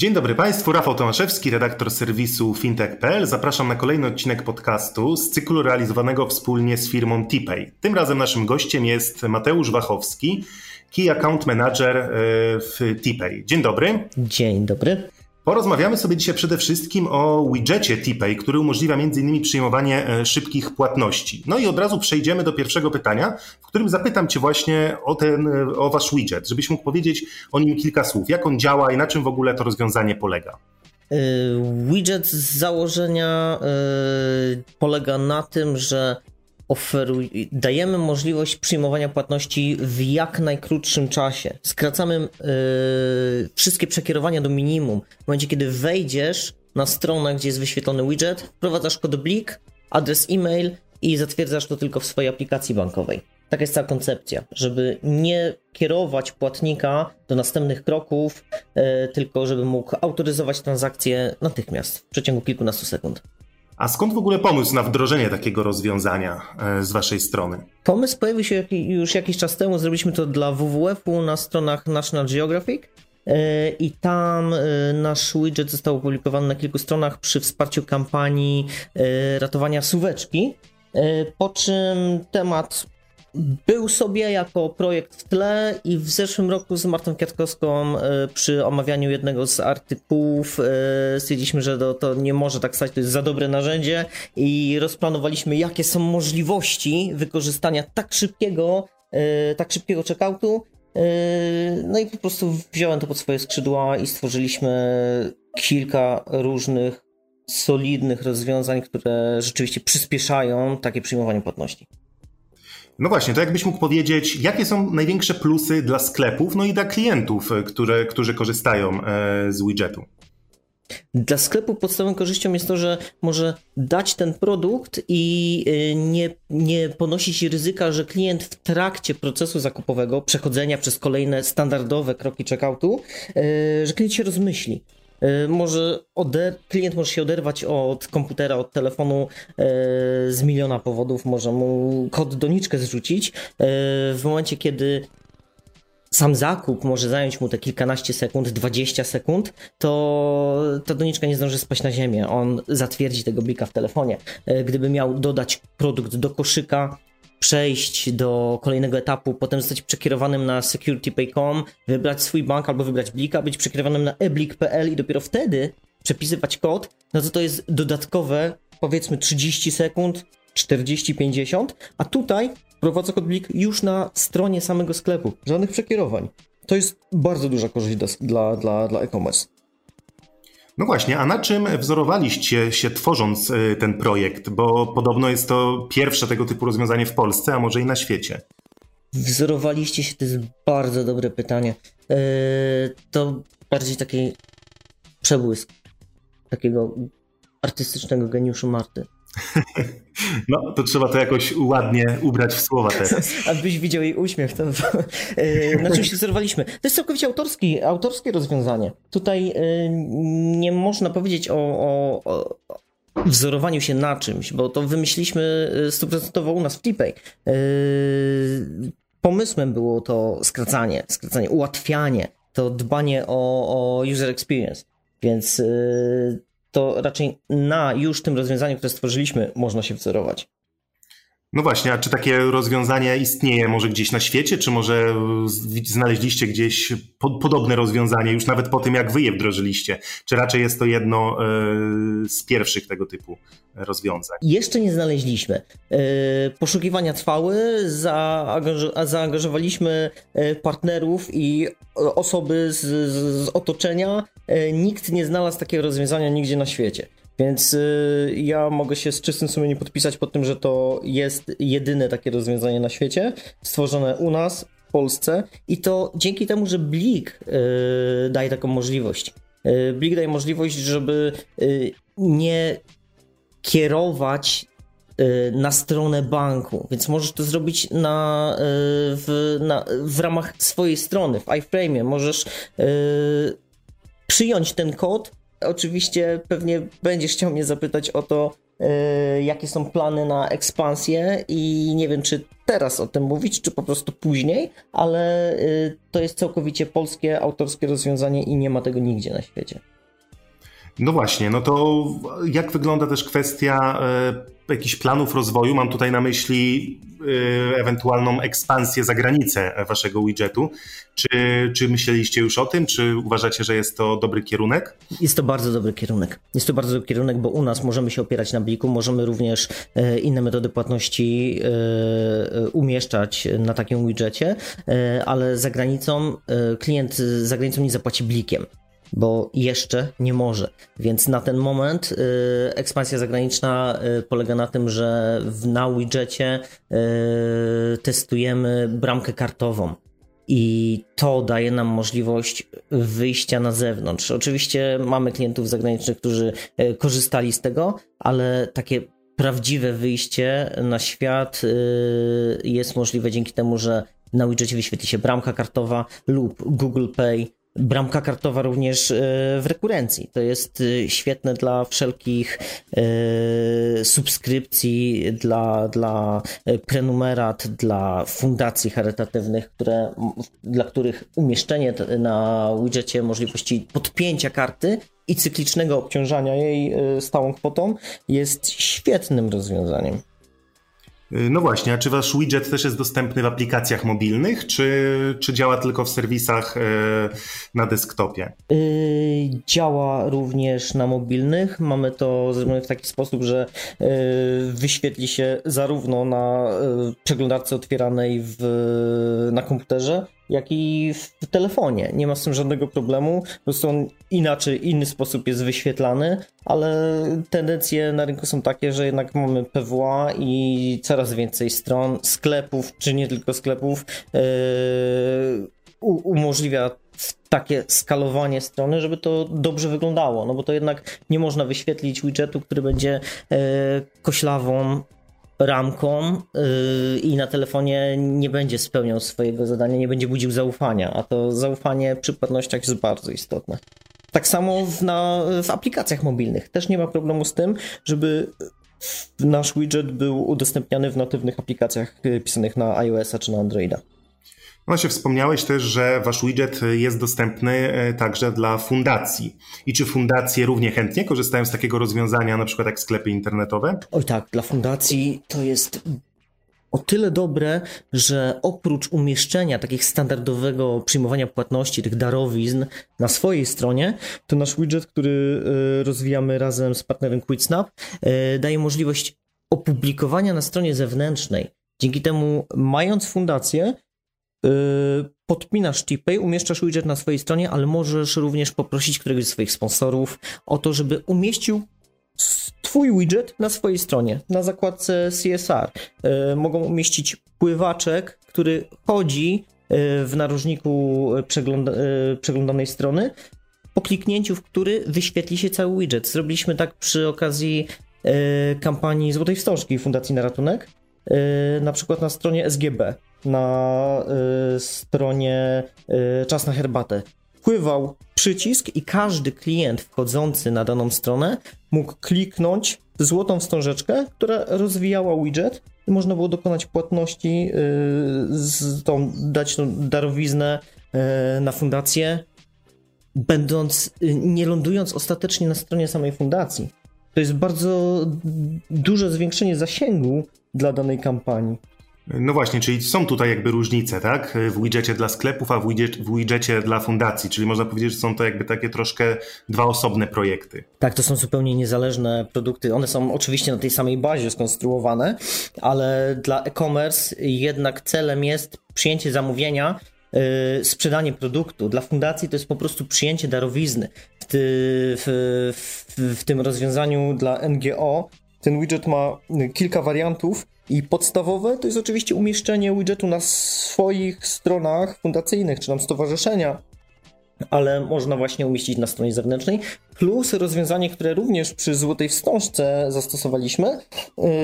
Dzień dobry Państwu, Rafał Tomaszewski, redaktor serwisu fintech.pl. Zapraszam na kolejny odcinek podcastu z cyklu realizowanego wspólnie z firmą TPay. Tym razem naszym gościem jest Mateusz Wachowski, Key Account Manager e, w TPay. Dzień dobry. Dzień dobry. Porozmawiamy sobie dzisiaj przede wszystkim o widgetie TPay, który umożliwia m.in. przyjmowanie e, szybkich płatności. No i od razu przejdziemy do pierwszego pytania, w którym zapytam Cię właśnie o, ten, e, o Wasz widget, żebyś mógł powiedzieć o nim kilka słów. Jak on działa i na czym w ogóle to rozwiązanie polega? E, widget z założenia polega na tym, że oferuj, dajemy możliwość przyjmowania płatności w jak najkrótszym czasie. Skracamy yy, wszystkie przekierowania do minimum. W momencie, kiedy wejdziesz na stronę, gdzie jest wyświetlony widget, wprowadzasz kod blik, adres e-mail i zatwierdzasz to tylko w swojej aplikacji bankowej. Taka jest cała koncepcja, żeby nie kierować płatnika do następnych kroków, yy, tylko żeby mógł autoryzować transakcję natychmiast w przeciągu kilkunastu sekund. A skąd w ogóle pomysł na wdrożenie takiego rozwiązania e, z Waszej strony? Pomysł pojawił się już jakiś czas temu. Zrobiliśmy to dla WWF-u na stronach National Geographic. E, I tam e, nasz widget został opublikowany na kilku stronach przy wsparciu kampanii ratowania suweczki. Po czym temat był sobie jako projekt w tle i w zeszłym roku z Martą Kwiatkowską e, przy omawianiu jednego z artykułów e, stwierdziliśmy, że to, to nie może tak stać, to jest za dobre narzędzie i rozplanowaliśmy jakie są możliwości wykorzystania tak szybkiego, e, tak szybkiego checkoutu. No i po prostu wziąłem to pod swoje skrzydła i stworzyliśmy kilka różnych solidnych rozwiązań, które rzeczywiście przyspieszają takie przyjmowanie płatności. No właśnie, to jakbyś mógł powiedzieć, jakie są największe plusy dla sklepów, no i dla klientów, e, które, którzy korzystają e, z widgetu? Dla sklepu podstawową korzyścią jest to, że może dać ten produkt i e, nie, nie ponosić ryzyka, że klient w trakcie procesu zakupowego, przechodzenia przez kolejne standardowe kroki checkoutu, że klient się rozmyśli. E, może oder- klient może się oderwać od komputera, od telefonu e, z miliona powodów, może mu kod doniczkę zrzucić. E, w momencie, kiedy sam zakup może zająć mu te kilkanaście sekund, 20 sekund, to ta doniczka nie zdąży spaść na ziemię. On zatwierdzi tego blika w telefonie. Gdyby miał dodać produkt do koszyka, przejść do kolejnego etapu, potem zostać przekierowanym na securitypay.com, wybrać swój bank albo wybrać blika, być przekierowanym na eblik.pl i dopiero wtedy przepisywać kod, no to to jest dodatkowe powiedzmy 30 sekund, 40-50, a tutaj wprowadza kod blik już na stronie samego sklepu, żadnych przekierowań. To jest bardzo duża korzyść dla, dla, dla e-commerce. No właśnie, a na czym wzorowaliście się tworząc y, ten projekt? Bo podobno jest to pierwsze tego typu rozwiązanie w Polsce, a może i na świecie. Wzorowaliście się, to jest bardzo dobre pytanie. Yy, to bardziej taki przebłysk takiego artystycznego geniuszu Marty. No, to trzeba to jakoś ładnie ubrać w słowa teraz. Abyś widział jej uśmiech, to e, na czym się zerwaliśmy. To jest całkowicie autorski, autorskie rozwiązanie. Tutaj e, nie można powiedzieć o, o, o wzorowaniu się na czymś, bo to wymyśliliśmy e, stuprocentowo u nas w Tipej. Pomysłem było to skracanie, skracanie, ułatwianie, to dbanie o, o user experience. Więc to raczej na już tym rozwiązaniu, które stworzyliśmy, można się wzorować. No właśnie, a czy takie rozwiązanie istnieje może gdzieś na świecie, czy może znaleźliście gdzieś podobne rozwiązanie już nawet po tym, jak wy je wdrożyliście? Czy raczej jest to jedno e, z pierwszych tego typu rozwiązań? Jeszcze nie znaleźliśmy. E, poszukiwania trwały, zaangażowaliśmy e, partnerów i osoby z, z otoczenia. Nikt nie znalazł takiego rozwiązania nigdzie na świecie. Więc y, ja mogę się z czystym sumieniem podpisać pod tym, że to jest jedyne takie rozwiązanie na świecie, stworzone u nas w Polsce i to dzięki temu, że Blik yy, daje taką możliwość. Yy, Blik daje możliwość, żeby nie kierować na stronę banku, więc możesz to zrobić na, w, na, w ramach swojej strony, w iFrame. Możesz przyjąć ten kod. Oczywiście pewnie będziesz chciał mnie zapytać o to, yy, jakie są plany na ekspansję i nie wiem, czy teraz o tym mówić, czy po prostu później, ale yy, to jest całkowicie polskie, autorskie rozwiązanie i nie ma tego nigdzie na świecie. No właśnie, no to jak wygląda też kwestia y, jakichś planów rozwoju? Mam tutaj na myśli y, ewentualną ekspansję za granicę waszego widgetu. Czy, czy myśleliście już o tym? Czy uważacie, że jest to dobry kierunek? Jest to bardzo dobry kierunek. Jest to bardzo dobry kierunek, bo u nas możemy się opierać na bliku, możemy również y, inne metody płatności umieszczać na takim widgetie, ale za granicą klient za granicą nie zapłaci blikiem bo jeszcze nie może. Więc na ten moment y, ekspansja zagraniczna y, polega na tym, że w, na widgetie y, testujemy bramkę kartową. I to daje nam możliwość wyjścia na zewnątrz. Oczywiście mamy klientów zagranicznych, którzy y, korzystali z tego, ale takie prawdziwe wyjście na świat y, jest możliwe dzięki temu, że na widgetie wyświetli się bramka kartowa lub Google Pay Bramka kartowa również e, w rekurencji. To jest e, świetne dla wszelkich e, subskrypcji, dla, dla prenumerat, dla fundacji charytatywnych, które, dla których umieszczenie na widgetie możliwości podpięcia karty i cyklicznego obciążania jej stałą kwotą jest świetnym rozwiązaniem. Y, no właśnie, a czy wasz widget też jest dostępny w aplikacjach mobilnych, czy, czy działa tylko w serwisach y, na desktopie? Yy, działa również na mobilnych. Mamy to zrobione w taki sposób, że yy, wyświetli się zarówno na yy, przeglądarce otwieranej w, na komputerze, jak i w telefonie. Nie ma z tym żadnego problemu. Po prostu on inaczej, inny sposób jest wyświetlany, ale tendencje na rynku są takie, że jednak mamy PWA i coraz więcej stron, sklepów, czy nie tylko sklepów, yy, umożliwia takie skalowanie strony, żeby to dobrze wyglądało, no bo to jednak nie można wyświetlić widgetu, który będzie yy, koślawą ramką yy, i na telefonie nie będzie spełniał swojego zadania, nie będzie budził zaufania, a to zaufanie przy płatnościach jest bardzo istotne. Tak samo w, na, w aplikacjach mobilnych. Też nie ma problemu z tym, żeby nasz widget był udostępniany w natywnych aplikacjach pisanych na iOS-a czy na Androida. Się wspomniałeś też, że wasz widget jest dostępny e, także dla fundacji. I czy fundacje równie chętnie korzystają z takiego rozwiązania, na przykład jak sklepy internetowe? Oj tak, dla fundacji to jest o tyle dobre, że oprócz umieszczenia takich standardowego przyjmowania płatności, tych darowizn na swojej stronie, to nasz widget, który e, rozwijamy razem z partnerem QuickSnap, e, daje możliwość opublikowania na stronie zewnętrznej. Dzięki temu, mając fundację, podpinasz TPay, umieszczasz widget na swojej stronie, ale możesz również poprosić któregoś z swoich sponsorów o to, żeby umieścił Twój widget na swojej stronie, na zakładce CSR. Yy, mogą umieścić pływaczek, który chodzi yy, w narożniku przegląda przeglądanej strony, po kliknięciu w który wyświetli się cały widget. Zrobiliśmy tak przy okazji kampanii Złotej Wstążki Fundacji na Ratunek, na przykład na stronie SGB na y, stronie y, Czas na herbatę. Wpływał przycisk i każdy klient wchodzący na daną stronę mógł kliknąć złotą wstążeczkę, która rozwijała widget i można było dokonać płatności, y, tą, dać tą darowiznę y, na fundację, będąc, y, nie lądując ostatecznie na stronie samej fundacji. To jest bardzo duże zwiększenie zasięgu dla danej kampanii. No właśnie, czyli są tutaj jakby różnice, tak? W widgetie dla sklepów, a w, widget, w widgetie dla fundacji, czyli można powiedzieć, że są to jakby takie troszkę dwa osobne projekty. Tak, to są zupełnie niezależne produkty. One są oczywiście na tej samej bazie skonstruowane, ale dla e-commerce jednak celem jest przyjęcie zamówienia, yy, sprzedanie produktu. Dla fundacji to jest po prostu przyjęcie darowizny. W, ty, w, w, w tym rozwiązaniu dla NGO ten widget ma kilka wariantów I podstawowe to jest oczywiście umieszczenie widgetu na swoich stronach fundacyjnych czy tam stowarzyszenia, ale można właśnie umieścić na stronie zewnętrznej. Plus rozwiązanie, które również przy Złotej Wstążce zastosowaliśmy,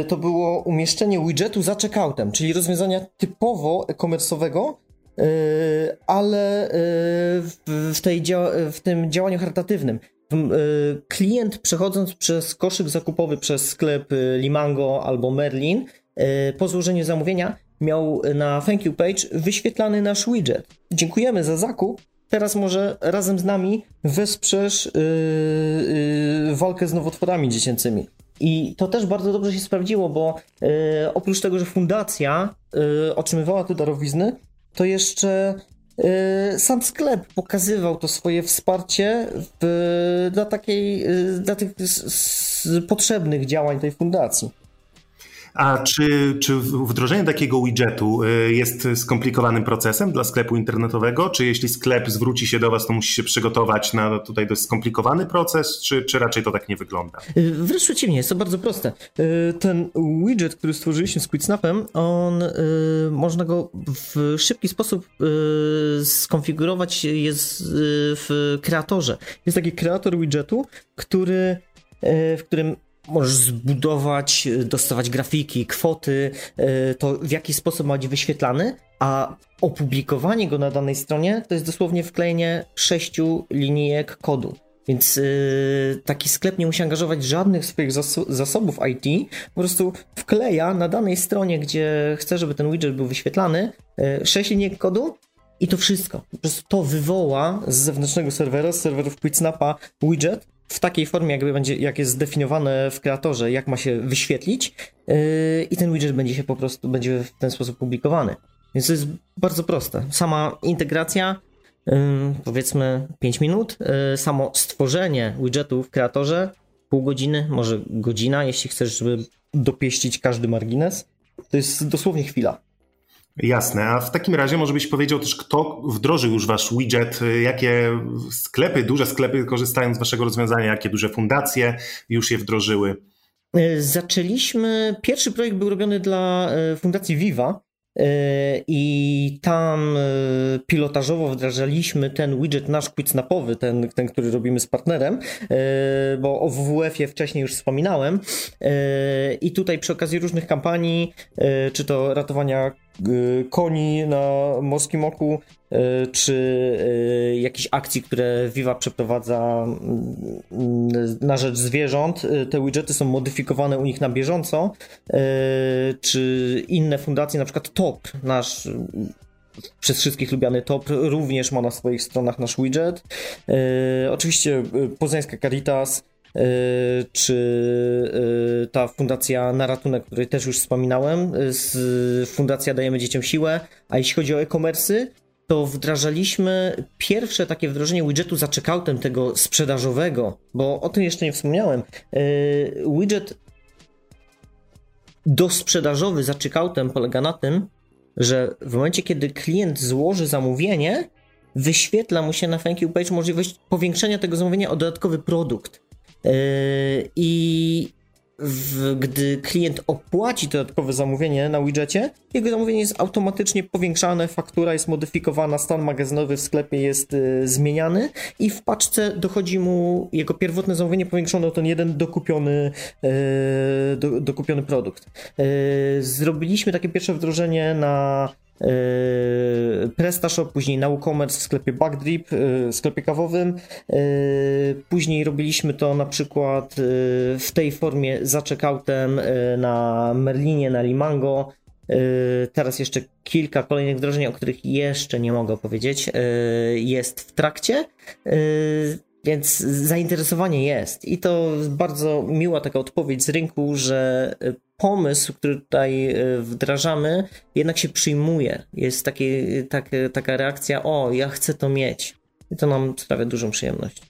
y, to było umieszczenie widgetu za checkoutem, czyli rozwiązania typowo e-commerce'owego, y, ale y, w, tej w tym działaniu charytatywnym. Klient przechodząc przez koszyk zakupowy przez sklep Limango albo Merlin, po złożeniu zamówienia miał na thank you page wyświetlany nasz widget. Dziękujemy za zakup, teraz może razem z nami wesprzesz yy, yy, walkę z nowotworami dziecięcymi. I to też bardzo dobrze się sprawdziło, bo yy, oprócz tego, że fundacja otrzymywała te darowizny, to jeszcze sam sklep pokazywał to swoje wsparcie w, dla takiej, dla tych potrzebnych działań tej fundacji. A czy, czy wdrożenie takiego widgetu y, jest skomplikowanym procesem dla sklepu internetowego? Czy jeśli sklep zwróci się do Was, to musi się przygotować na tutaj dość skomplikowany proces, czy, czy raczej to tak nie wygląda? Y, wręcz przeciwnie, jest to bardzo proste. Y, ten widget, który stworzyliśmy z QuickSnapem, on można go w szybki sposób skonfigurować jest w kreatorze. Jest taki kreator widgetu, który w którym możesz zbudować, dostawać grafiki, kwoty, e, to w jaki sposób ma być wyświetlany, a opublikowanie go na danej stronie to jest dosłownie wklejenie sześciu linijek kodu. Więc yy, taki sklep nie musi angażować żadnych swoich zasobów IT, po prostu wkleja na danej stronie, gdzie chce, żeby ten widget był wyświetlany, yy, 6 linijek kodu i to wszystko. Po prostu to wywoła z zewnętrznego serwera, z serwerów QuickSnapa widget, w takiej formie, jakby będzie, jak jest zdefiniowane w kreatorze, jak ma się wyświetlić yy, i ten widget będzie się po prostu, będzie w ten sposób publikowany. Więc to jest bardzo proste. Sama integracja, yy, powiedzmy 5 minut, yy, samo stworzenie widgetu w kreatorze, pół godziny, może godzina, jeśli chcesz, żeby dopieścić każdy margines, to jest dosłownie chwila. Jasne, a w takim razie może byś powiedział też, kto wdrożył już wasz widget, jakie sklepy, duże sklepy korzystają z waszego rozwiązania, jakie duże fundacje już je wdrożyły? E, zaczęliśmy, pierwszy projekt był robiony dla e, Fundacji Viva, E, i tam pilotażowo wdrażaliśmy ten widget nasz quicksnapowy, ten, ten, który robimy z partnerem, bo o WWF-ie wcześniej już wspominałem. I tutaj przy okazji różnych kampanii, czy to ratowania koni na Morskim Oku, czy jakichś akcji, które Viva przeprowadza mm, na rzecz zwierząt. Te widgety są modyfikowane u nich na bieżąco, czy inne fundacje, na przykład Top, nasz przez wszystkich lubiany top również ma na swoich stronach nasz widget. oczywiście Poznańska Caritas, czy ta fundacja na ratunek, której też już wspominałem, z fundacja Dajemy Dzieciom Siłę, a jeśli chodzi o e-commerce, to wdrażaliśmy pierwsze takie wdrożenie widgetu za checkoutem tego sprzedażowego, bo o tym jeszcze nie wspomniałem. Widget dosprzedażowy za checkoutem polega na tym, że w momencie, kiedy klient złoży zamówienie, wyświetla mu się na thank you page możliwość powiększenia tego zamówienia o dodatkowy produkt. Yy, I w, gdy klient opłaci dodatkowe zamówienie na widgetie, jego zamówienie jest automatycznie powiększane, faktura jest modyfikowana, stan magazynowy w sklepie jest y, zmieniany i w paczce dochodzi mu jego pierwotne zamówienie powiększone o ten jeden dokupiony, y, do, dokupiony produkt. Y, zrobiliśmy takie pierwsze wdrożenie na PrestaShop, później na WooCommerce w sklepie Backdrip, yy, w sklepie kawowym. Yy, później robiliśmy to na przykład w tej formie za checkoutem na Merlinie, na Limango. Teraz jeszcze kilka kolejnych wdrożeń, o których jeszcze nie mogę powiedzieć, jest w trakcie. Więc zainteresowanie jest i to bardzo miła taka odpowiedź z rynku, że pomysł, który tutaj e, wdrażamy, jednak się przyjmuje. Jest takie, takie, taka reakcja, o, ja chcę to mieć. I to nam sprawia dużą przyjemność.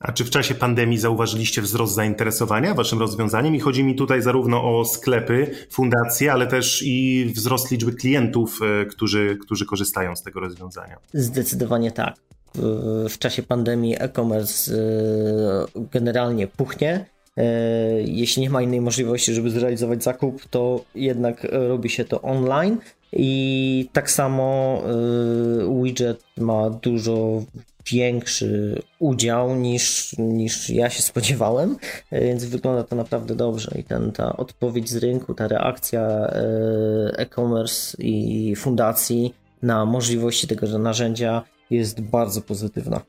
A czy w czasie pandemii zauważyliście wzrost zainteresowania waszym rozwiązaniem? I chodzi mi tutaj zarówno o sklepy, fundacje, ale też i wzrost liczby klientów, e, którzy, którzy korzystają z tego rozwiązania. Zdecydowanie tak. W czasie pandemii e-commerce e, generalnie puchnie jeśli nie ma innej możliwości, żeby zrealizować zakup, to jednak robi się to online. I tak samo widget ma dużo większy udział niż, niż ja się spodziewałem, więc wygląda to naprawdę dobrze i ten, ta odpowiedź z rynku, ta reakcja e, e-commerce i fundacji na możliwości tego narzędzia jest bardzo pozytywna.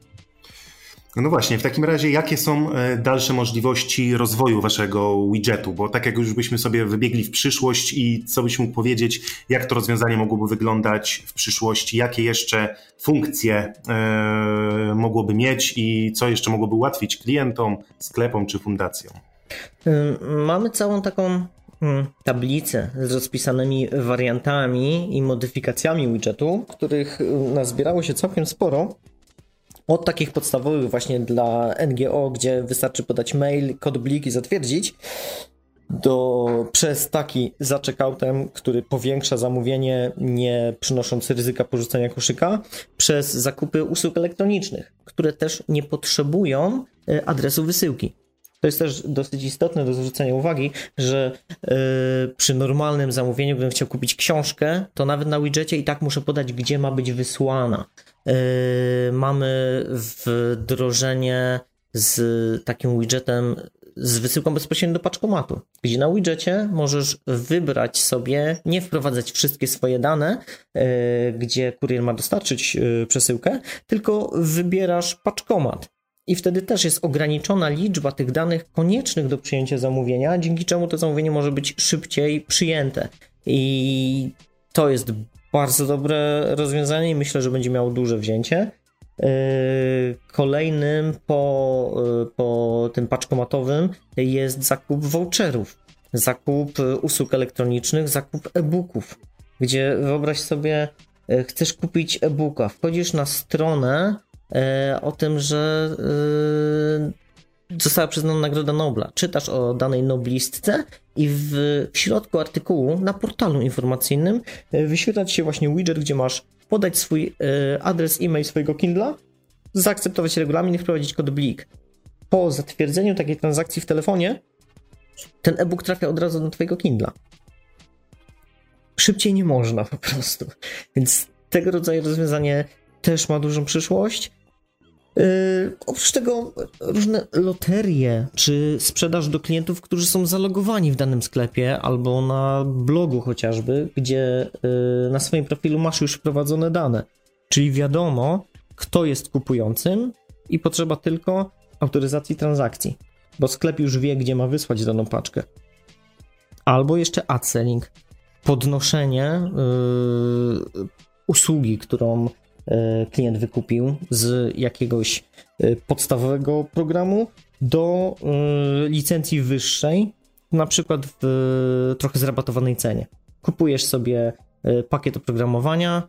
No właśnie, w takim razie jakie są e, dalsze możliwości rozwoju waszego widgetu? Bo tak jak już byśmy sobie wybiegli w przyszłość i co byś mógł powiedzieć, jak to rozwiązanie mogłoby wyglądać w przyszłości, jakie jeszcze funkcje e, mogłoby mieć i co jeszcze mogłoby ułatwić klientom, sklepom czy fundacjom? Mamy całą taką mm, tablicę z rozpisanymi wariantami i modyfikacjami widgetu, których nazbierało się całkiem sporo. Od takich podstawowych właśnie dla NGO, gdzie wystarczy podać mail, kod blik i zatwierdzić, do, przez taki za checkoutem, który powiększa zamówienie, nie przynosząc ryzyka porzucenia koszyka, przez zakupy usług elektronicznych, które też nie potrzebują e, adresu wysyłki. To jest też dosyć istotne do zwrócenia uwagi, że yy, przy normalnym zamówieniu, gdybym chciał kupić książkę, to nawet na widgetie i tak muszę podać, gdzie ma być wysłana. Yy, mamy wdrożenie z takim widgetem z wysyłką bezpośrednio do paczkomatu, gdzie na widgetie możesz wybrać sobie, nie wprowadzać wszystkie swoje dane, yy, gdzie kurier ma dostarczyć yy, przesyłkę, tylko wybierasz paczkomat. I wtedy też jest ograniczona liczba tych danych koniecznych do przyjęcia zamówienia, dzięki czemu to zamówienie może być szybciej przyjęte. I to jest bardzo dobre rozwiązanie i myślę, że będzie miało duże wzięcie. Yy, kolejnym po, yy, po tym paczkomatowym jest zakup voucherów, zakup usług elektronicznych, zakup e-booków, gdzie wyobraź sobie, yy, chcesz kupić e-booka, wchodzisz na stronę o tym, że została przyznana Nagroda Nobla. Czytasz o danej noblistce i w, środku artykułu na portalu informacyjnym e, wyświetla ci się właśnie widget, gdzie masz podać swój e, adres e-mail swojego Kindla, zaakceptować regulamin i wprowadzić kod BLIK. Po zatwierdzeniu takiej transakcji w telefonie ten e-book trafia od razu do twojego Kindla. Szybciej nie można po prostu. Więc tego rodzaju rozwiązanie też ma dużą przyszłość. Yy, oprócz tego różne loterie, czy sprzedaż do klientów, którzy są zalogowani w danym sklepie albo na blogu chociażby, gdzie yy, na swoim profilu masz już wprowadzone dane. Czyli wiadomo, kto jest kupującym i potrzeba tylko autoryzacji transakcji, bo sklep już wie, gdzie ma wysłać daną paczkę. Albo jeszcze ad-selling, podnoszenie yy, usługi, którą klient wykupił z jakiegoś e, podstawowego programu do e, licencji wyższej, na przykład w trochę zrabatowanej cenie. Kupujesz sobie pakiet oprogramowania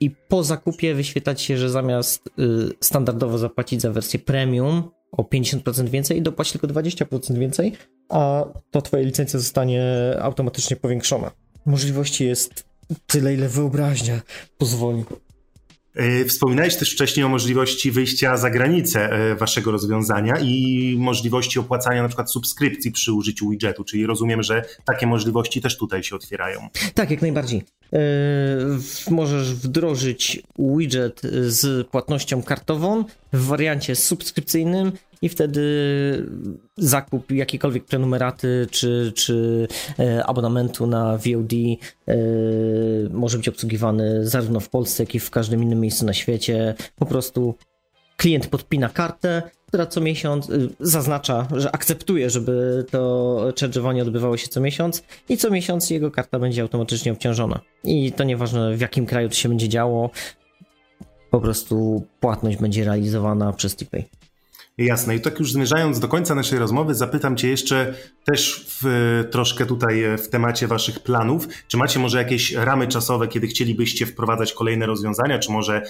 i po zakupie wyświetlać się, że zamiast standardowo zapłacić za wersję premium o 50% więcej, dopłać tylko 20% więcej, a to twoja licencja zostanie automatycznie powiększona. Możliwości jest tyle, ile wyobraźnia pozwoli. E, wspominałeś też wcześniej o możliwości wyjścia za granicę e, waszego rozwiązania i możliwości opłacania na przykład subskrypcji przy użyciu widgetu, czyli rozumiem, że takie możliwości też tutaj się otwierają. Tak, jak najbardziej. Yy, możesz wdrożyć widget z płatnością kartową w wariancie subskrypcyjnym i wtedy zakup jakiejkolwiek prenumeraty czy, czy e, abonamentu na VOD e, może być obsługiwany zarówno w Polsce, jak i w każdym innym miejscu na świecie. Po prostu klient podpina kartę, która co miesiąc y, zaznacza, że akceptuje, żeby to charge'owanie odbywało się co miesiąc i co miesiąc jego karta będzie automatycznie obciążona. I to nieważne w jakim kraju to się będzie działo, po prostu płatność będzie realizowana przez TPay. Jasne. I tak już zmierzając do końca naszej rozmowy, zapytam Cię jeszcze też w, troszkę tutaj w temacie Waszych planów. Czy macie może jakieś ramy czasowe, kiedy chcielibyście wprowadzać kolejne rozwiązania, czy może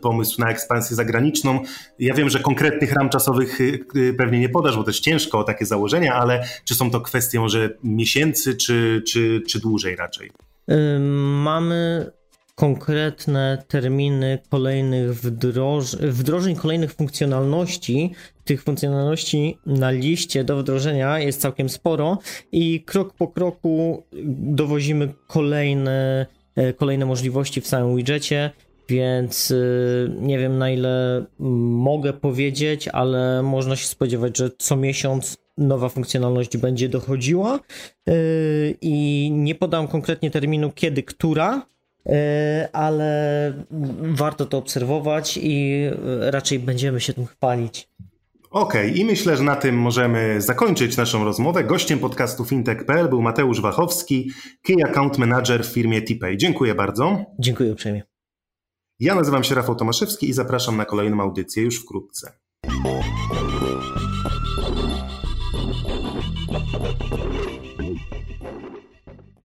pomysł na ekspansję zagraniczną? Ja wiem, że konkretnych ram czasowych y, pewnie nie podasz, bo też ciężko o takie założenia, ale czy są to kwestie może miesięcy, czy, czy, czy dłużej raczej? Mamy konkretne terminy kolejnych wdroż wdrożeń, kolejnych funkcjonalności. Tych funkcjonalności na liście do wdrożenia jest całkiem sporo i krok po kroku dowozimy kolejne, e, kolejne możliwości w samym widgetie, więc nie wiem na ile mogę powiedzieć, ale można się spodziewać, że co miesiąc nowa funkcjonalność będzie dochodziła. I nie podam konkretnie terminu kiedy, która, E, ale warto to obserwować i raczej będziemy się tym chwalić. Okej, okay, i myślę, że na tym możemy zakończyć naszą rozmowę. Gościem podcastu fintech.pl był Mateusz Wachowski, Key Account Manager w firmie TPay. Dziękuję bardzo. Dziękuję uprzejmie. Ja nazywam się Rafał Tomaszewski i zapraszam na kolejną audycję już wkrótce.